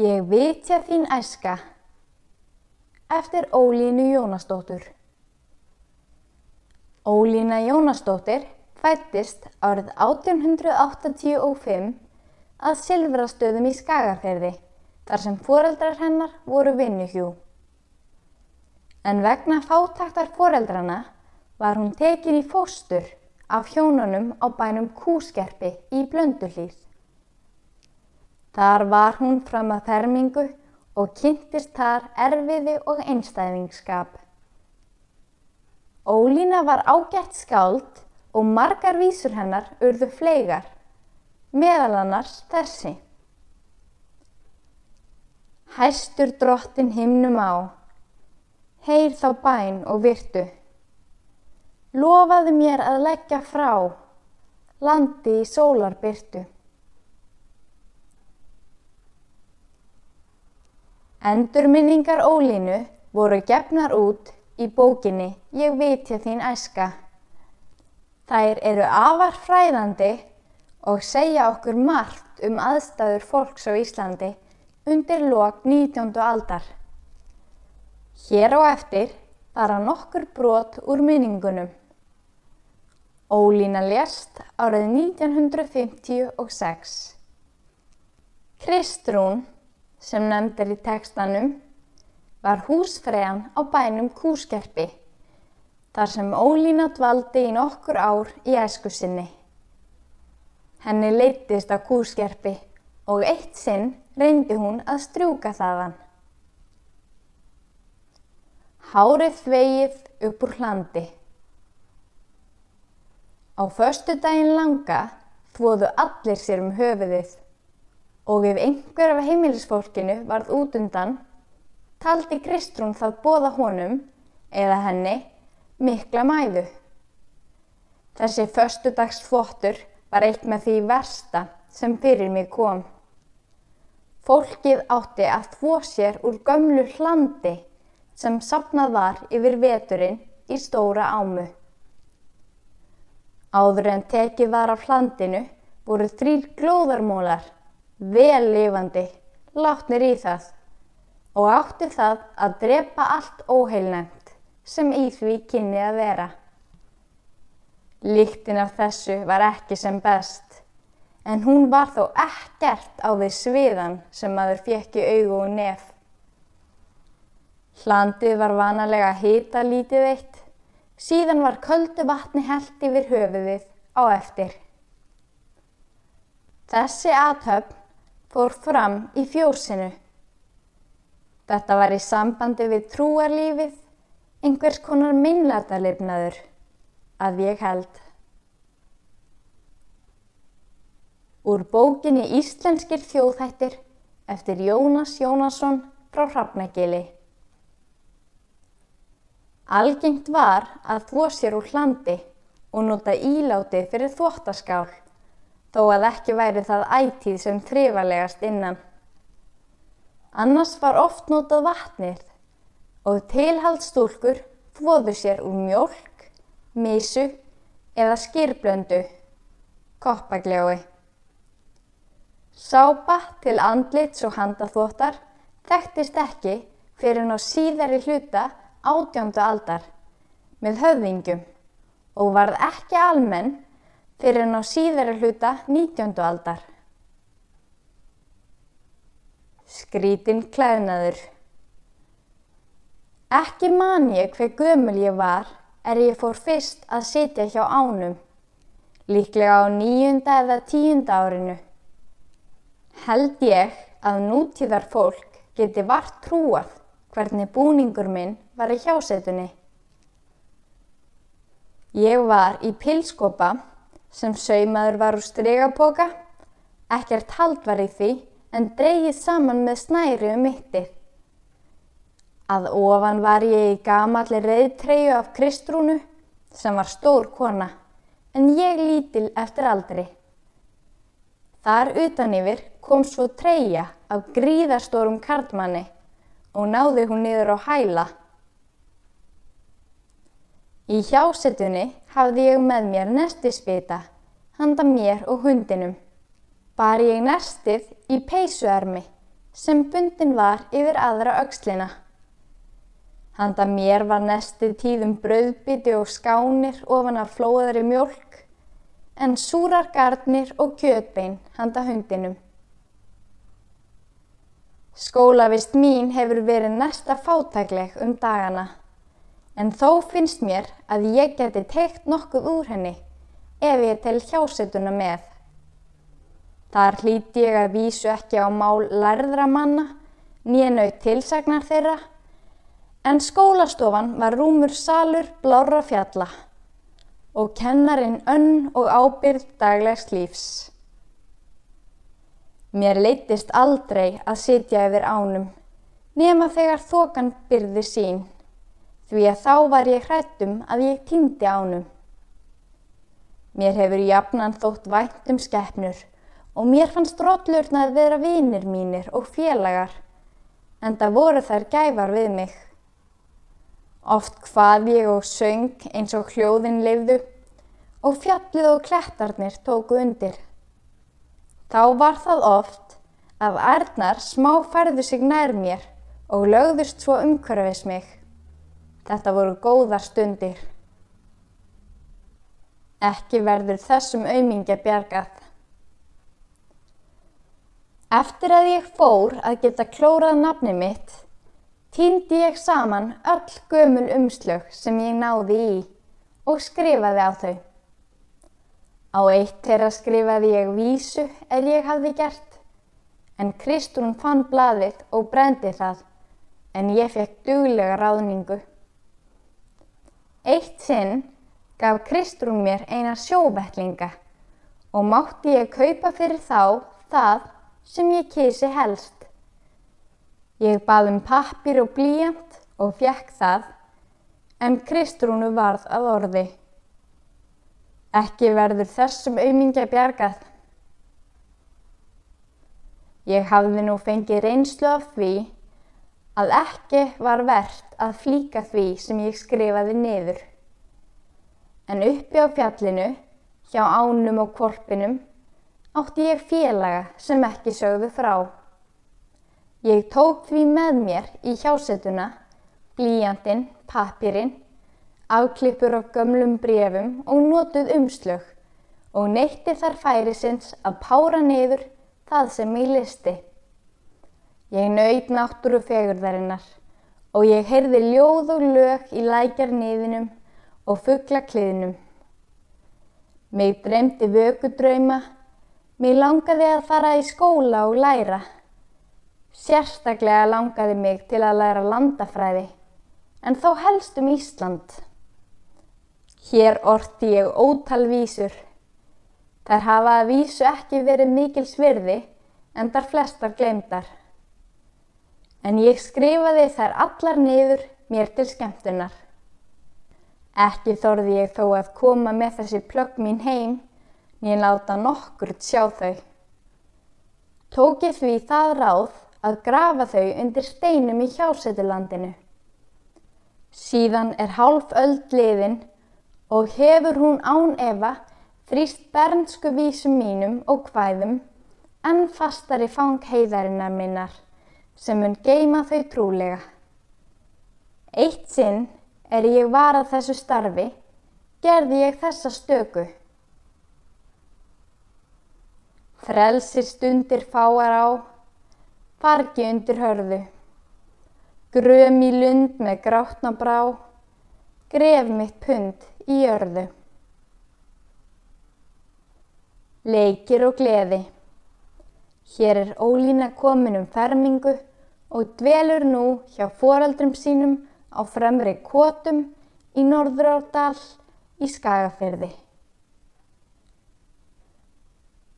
Ég vitja þín æska eftir Ólínu Jónasdóttur. Ólína Jónasdóttir fættist árið 1885 að Silfrastöðum í Skagafyrði þar sem foreldrar hennar voru vinnuhjú. En vegna fátaktar foreldrana var hún tekin í fóstur af hjónunum á bænum Kúskerpi í Blönduhlýð. Þar var hún fram að fermingu og kynntist þar erfiði og einstæðingskap. Ólína var ágætt skáld og margar vísur hennar urðu fleigar, meðal annars þessi. Hæstur drottin himnum á, heyr þá bæn og virtu. Lofaðu mér að leggja frá, landi í sólarbyrtu. Endurminningar Ólínu voru gefnar út í bókinni Ég vitja þín æska. Þær eru afar fræðandi og segja okkur margt um aðstæður fólks á Íslandi undir lok 19. aldar. Hér á eftir bara nokkur brot úr minningunum. Ólína lést árið 1956. Kristrún, sem nefndir í tekstanum, var húsfreyan á bænum Kúskerpi, þar sem Ólína dvaldi í nokkur ár í æsku sinni. Henni leittist á Kúskerpi og eitt sinn reyndi hún að strjúka þaðan. Hárið þvegið upp úr hlandi. Á förstu daginn langa þvoðu allir sér um höfuðið og ef einhver af heimilisfólkinu varð út undan, taldi Kristrún það bóða honum, eða henni, mikla mæðu. Þessi förstudags þvottur var eitt með því versta sem fyrir mig kom. Fólkið átti að þvó sér úr gömlu hlandi sem sapnað var yfir veturinn í stóra ámu. Áður en tekið var af hlandinu voru þrýr glóðarmólar, vel lifandi, látnir í það og átti það að drepa allt óheilnæmt sem í því kynni að vera. Líktin af þessu var ekki sem best, en hún var þó ekkert á við sviðan sem maður fekk í augu og nef. Hlandið var vanalega hita lítið eitt, síðan var köldu vatni held yfir höfuðið á eftir. Þessi aðtöfn fór fram í fjósinu. Þetta var í sambandi við trúarlífið, einhvers konar minnlætarlifnaður, að ég held. Úr bókinni Íslenskir þjóðhættir eftir Jónas Jónasson frá Hrafnagili. Algengt var að þvó sér úr hlandi og nota íláti fyrir þvóttaskál, þó að ekki væri það ætíð sem þrifalegast innan. Annars var oft notað vatnið og tilhaldstúlkur þvóðu sér úr mjölk, mísu eða skýrblöndu, koppagljói. Sápa til andlits og handaþvóttar þekktist ekki fyrir ná síðari hluta átjándu aldar með höfðingjum og varð ekki almenn fyrir ná síðari hluta nítjándu aldar. Skrítin klæðnaður Ekki man ég hver gömul ég var er ég fór fyrst að sitja hjá ánum, líklega á nýjunda eða tíunda árinu. Held ég að nútíðar fólk geti vart trúað hvernig búningur minn var í hjásetunni. Ég var í pilskopa sem saumaður var úr stregapoka, ekkert hald var í því en dreyið saman með snæri um mittið. Að ofan var ég í gamalli reyðtreyju af Kristrúnu sem var stór kona en ég lítil eftir aldri. Þar utan yfir kom svo treyja af gríðarstórum karlmanni og náði hún niður á hæla. Í hjásetunni hafði ég með mér nestisbita, handa mér og hundinum. Bar ég nestið í peysuarmi, sem bundin var yfir aðra aukslina. Handa mér var nestið tíðum brauðbiti og skánir ofan af flóðari mjölk, en súrar gardnir og kjötbein handa hundinum. Skólavist mín hefur verið næsta fátækleg um dagana, en þó finnst mér að ég geti teikt nokkuð úr henni ef ég tel hjásetuna með. Þar hlíti ég að vísu ekki á mál lærðra manna, nýja naut tilsagnar þeirra, en skólastofan var rúmur salur blára fjalla og kennarinn önn og ábyrð daglegs lífs. Mér leittist aldrei að sitja yfir ánum, nema þegar þokan byrði sín, því að þá var ég hrættum að ég týndi ánum. Mér hefur jafnan þótt vænt um skeppnur og mér fannst rótlurna að vera vinir mínir og félagar, en það voru þær gæfar við mig. Oft hvað ég og söng eins og hljóðin lifðu og fjallið og klettarnir tóku undir. Þá var það oft að ærnar smá færðu sig nær mér og lögðust svo umhverfis mig. Þetta voru góðar stundir. Ekki verður þessum aumingja bjargað. Eftir að ég fór að geta klórað nafni mitt, Týndi ég saman öll gömul umslög sem ég náði í og skrifaði á þau. Á eitt þeirra skrifaði ég vísu er ég hafði gert, en Kristrún fann blaðið og brendi það, en ég fekk duglega ráðningu. Eitt sinn gaf Kristrún mér eina sjóbettlinga og mátti ég kaupa fyrir þá það sem ég kísi helst. Ég bað um pappir og blíjant og fjekk það, en Kristrúnu varð að orði. Ekki verður þessum aumingja bjargað. Ég hafði nú fengið reynslu af því að ekki var verðt að flíka því sem ég skrifaði niður. En uppi á fjallinu, hjá ánum og korpinum, átti ég félaga sem ekki sögðu frá. Ég tók því með mér í hjásetuna, blíjandin, pappirinn, afklippur af gömlum brefum og notuð umslög og neytti þar færisins að pára niður það sem ég listi. Ég nöyt náttúru fegurðarinnar og ég heyrði ljóð og lög í lækjarniðinum og fugglakliðinum. Mig dremdi vökudrauma, mig langaði að fara í skóla og læra. Sérstaklega langaði mig til að læra landafræði, en þó helst um Ísland. Hér orti ég ótal vísur. Þær hafa að vísu ekki verið mikil svirði, en þar flestar glemdar. En ég skrifaði þær allar niður mér til skemmtunar. Ekki þorði ég þó að koma með þessi plögg mín heim, nýjan láta nokkur sjá þau. Tók ég því það ráð að grafa þau undir steinum í hjásetulandinu. Síðan er hálf öll liðin og hefur hún án efa þrýst bernsku vísum mínum og hvæðum enn fastari fang heiðarinnar minnar sem mun geima þau trúlega. Eitt sinn er ég varað þessu starfi, gerði ég þessa stöku. Frelsir stundir fáar á fargi undir hörðu, gröm í lund með grátna brá, gref mitt pund í jörðu. Leikir og gleði. Hér er ólína komin um fermingu og dvelur nú hjá foraldrum sínum á fremri kvotum í Norðurárdal í Skagafyrði.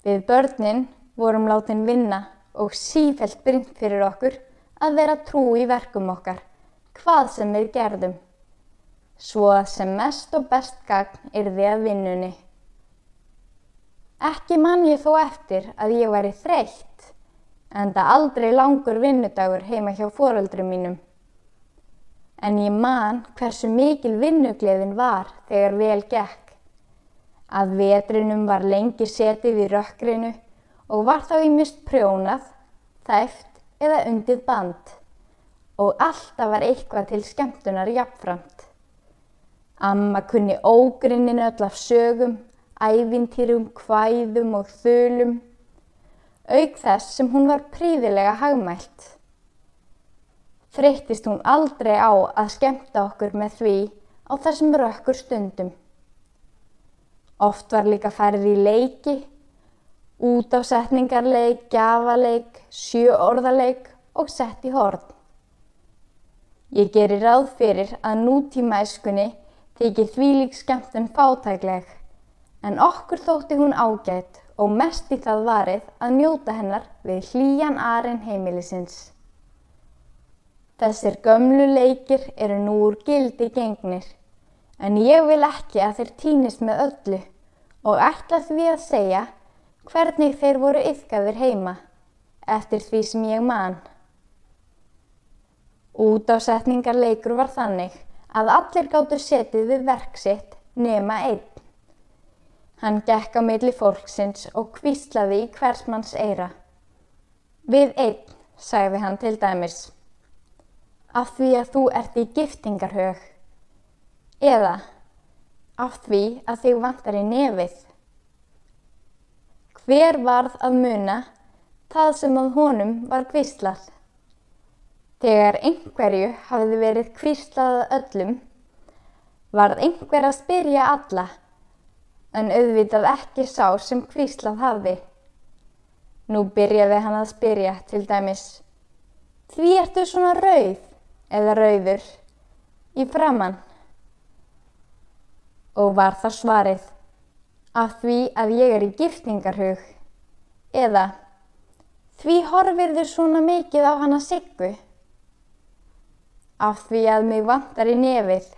Við börnin vorum látin vinna og sífælt brynt fyrir okkur að vera trú í verkum okkar, hvað sem við gerðum, svo sem mest og best gagn yrði að vinnunni. Ekki mann ég þó eftir að ég væri þreytt, en það aldrei langur vinnudagur heima hjá fóröldrum mínum. En ég man hversu mikil vinnugleðin var þegar vel gekk. Að vetrinum var lengi setið í rökkrinu og var þá í mist prjónað, þæft eða undið band og alltaf var eitthvað til skemmtunar jafnframt. Amma kunni ógrinnin öll af sögum, ævintýrum, hvæðum og þölum, auk þess sem hún var príðilega hagmælt. Þreyttist hún aldrei á að skemmta okkur með því á þessum rökkur stundum. Oft var líka færið í leiki, út á setningarleik, gjafaleik, sjöorðaleik og sett í horn. Ég gerir ráð fyrir að nútíma eskunni þykir þvílík skemmtun fátækleg, en okkur þótti hún ágætt og mest í það varið að njóta hennar við hlýjan arinn heimilisins. Þessir gömlu leikir eru nú úr gildi gengnir, en ég vil ekki að þeir týnist með öllu og ætla því að segja hvernig þeir voru yfkaður heima eftir því sem ég man. Út á setningarleikur var þannig að allir gáttu setið við verksitt nema einn. Hann gekk á milli fólksins og kvíslaði í hversmanns eira. Við einn, sagði hann til dæmis, af því að þú ert í giftingarhög. Eða, af því að þig vantar í nefið. Hver varð að muna það sem að honum var kvíslað? Þegar einhverju hafði verið kvíslað öllum, varð einhver að spyrja alla, en auðvitað ekki sá sem kvíslað hafði. Nú byrjaði hann að spyrja til dæmis, því ertu svona rauð eða rauður í framann? Og var það svarið, af því að ég er í giftingarhug, eða því horfir þau svona mikið á hana siggu? af því að mig vantar í nefið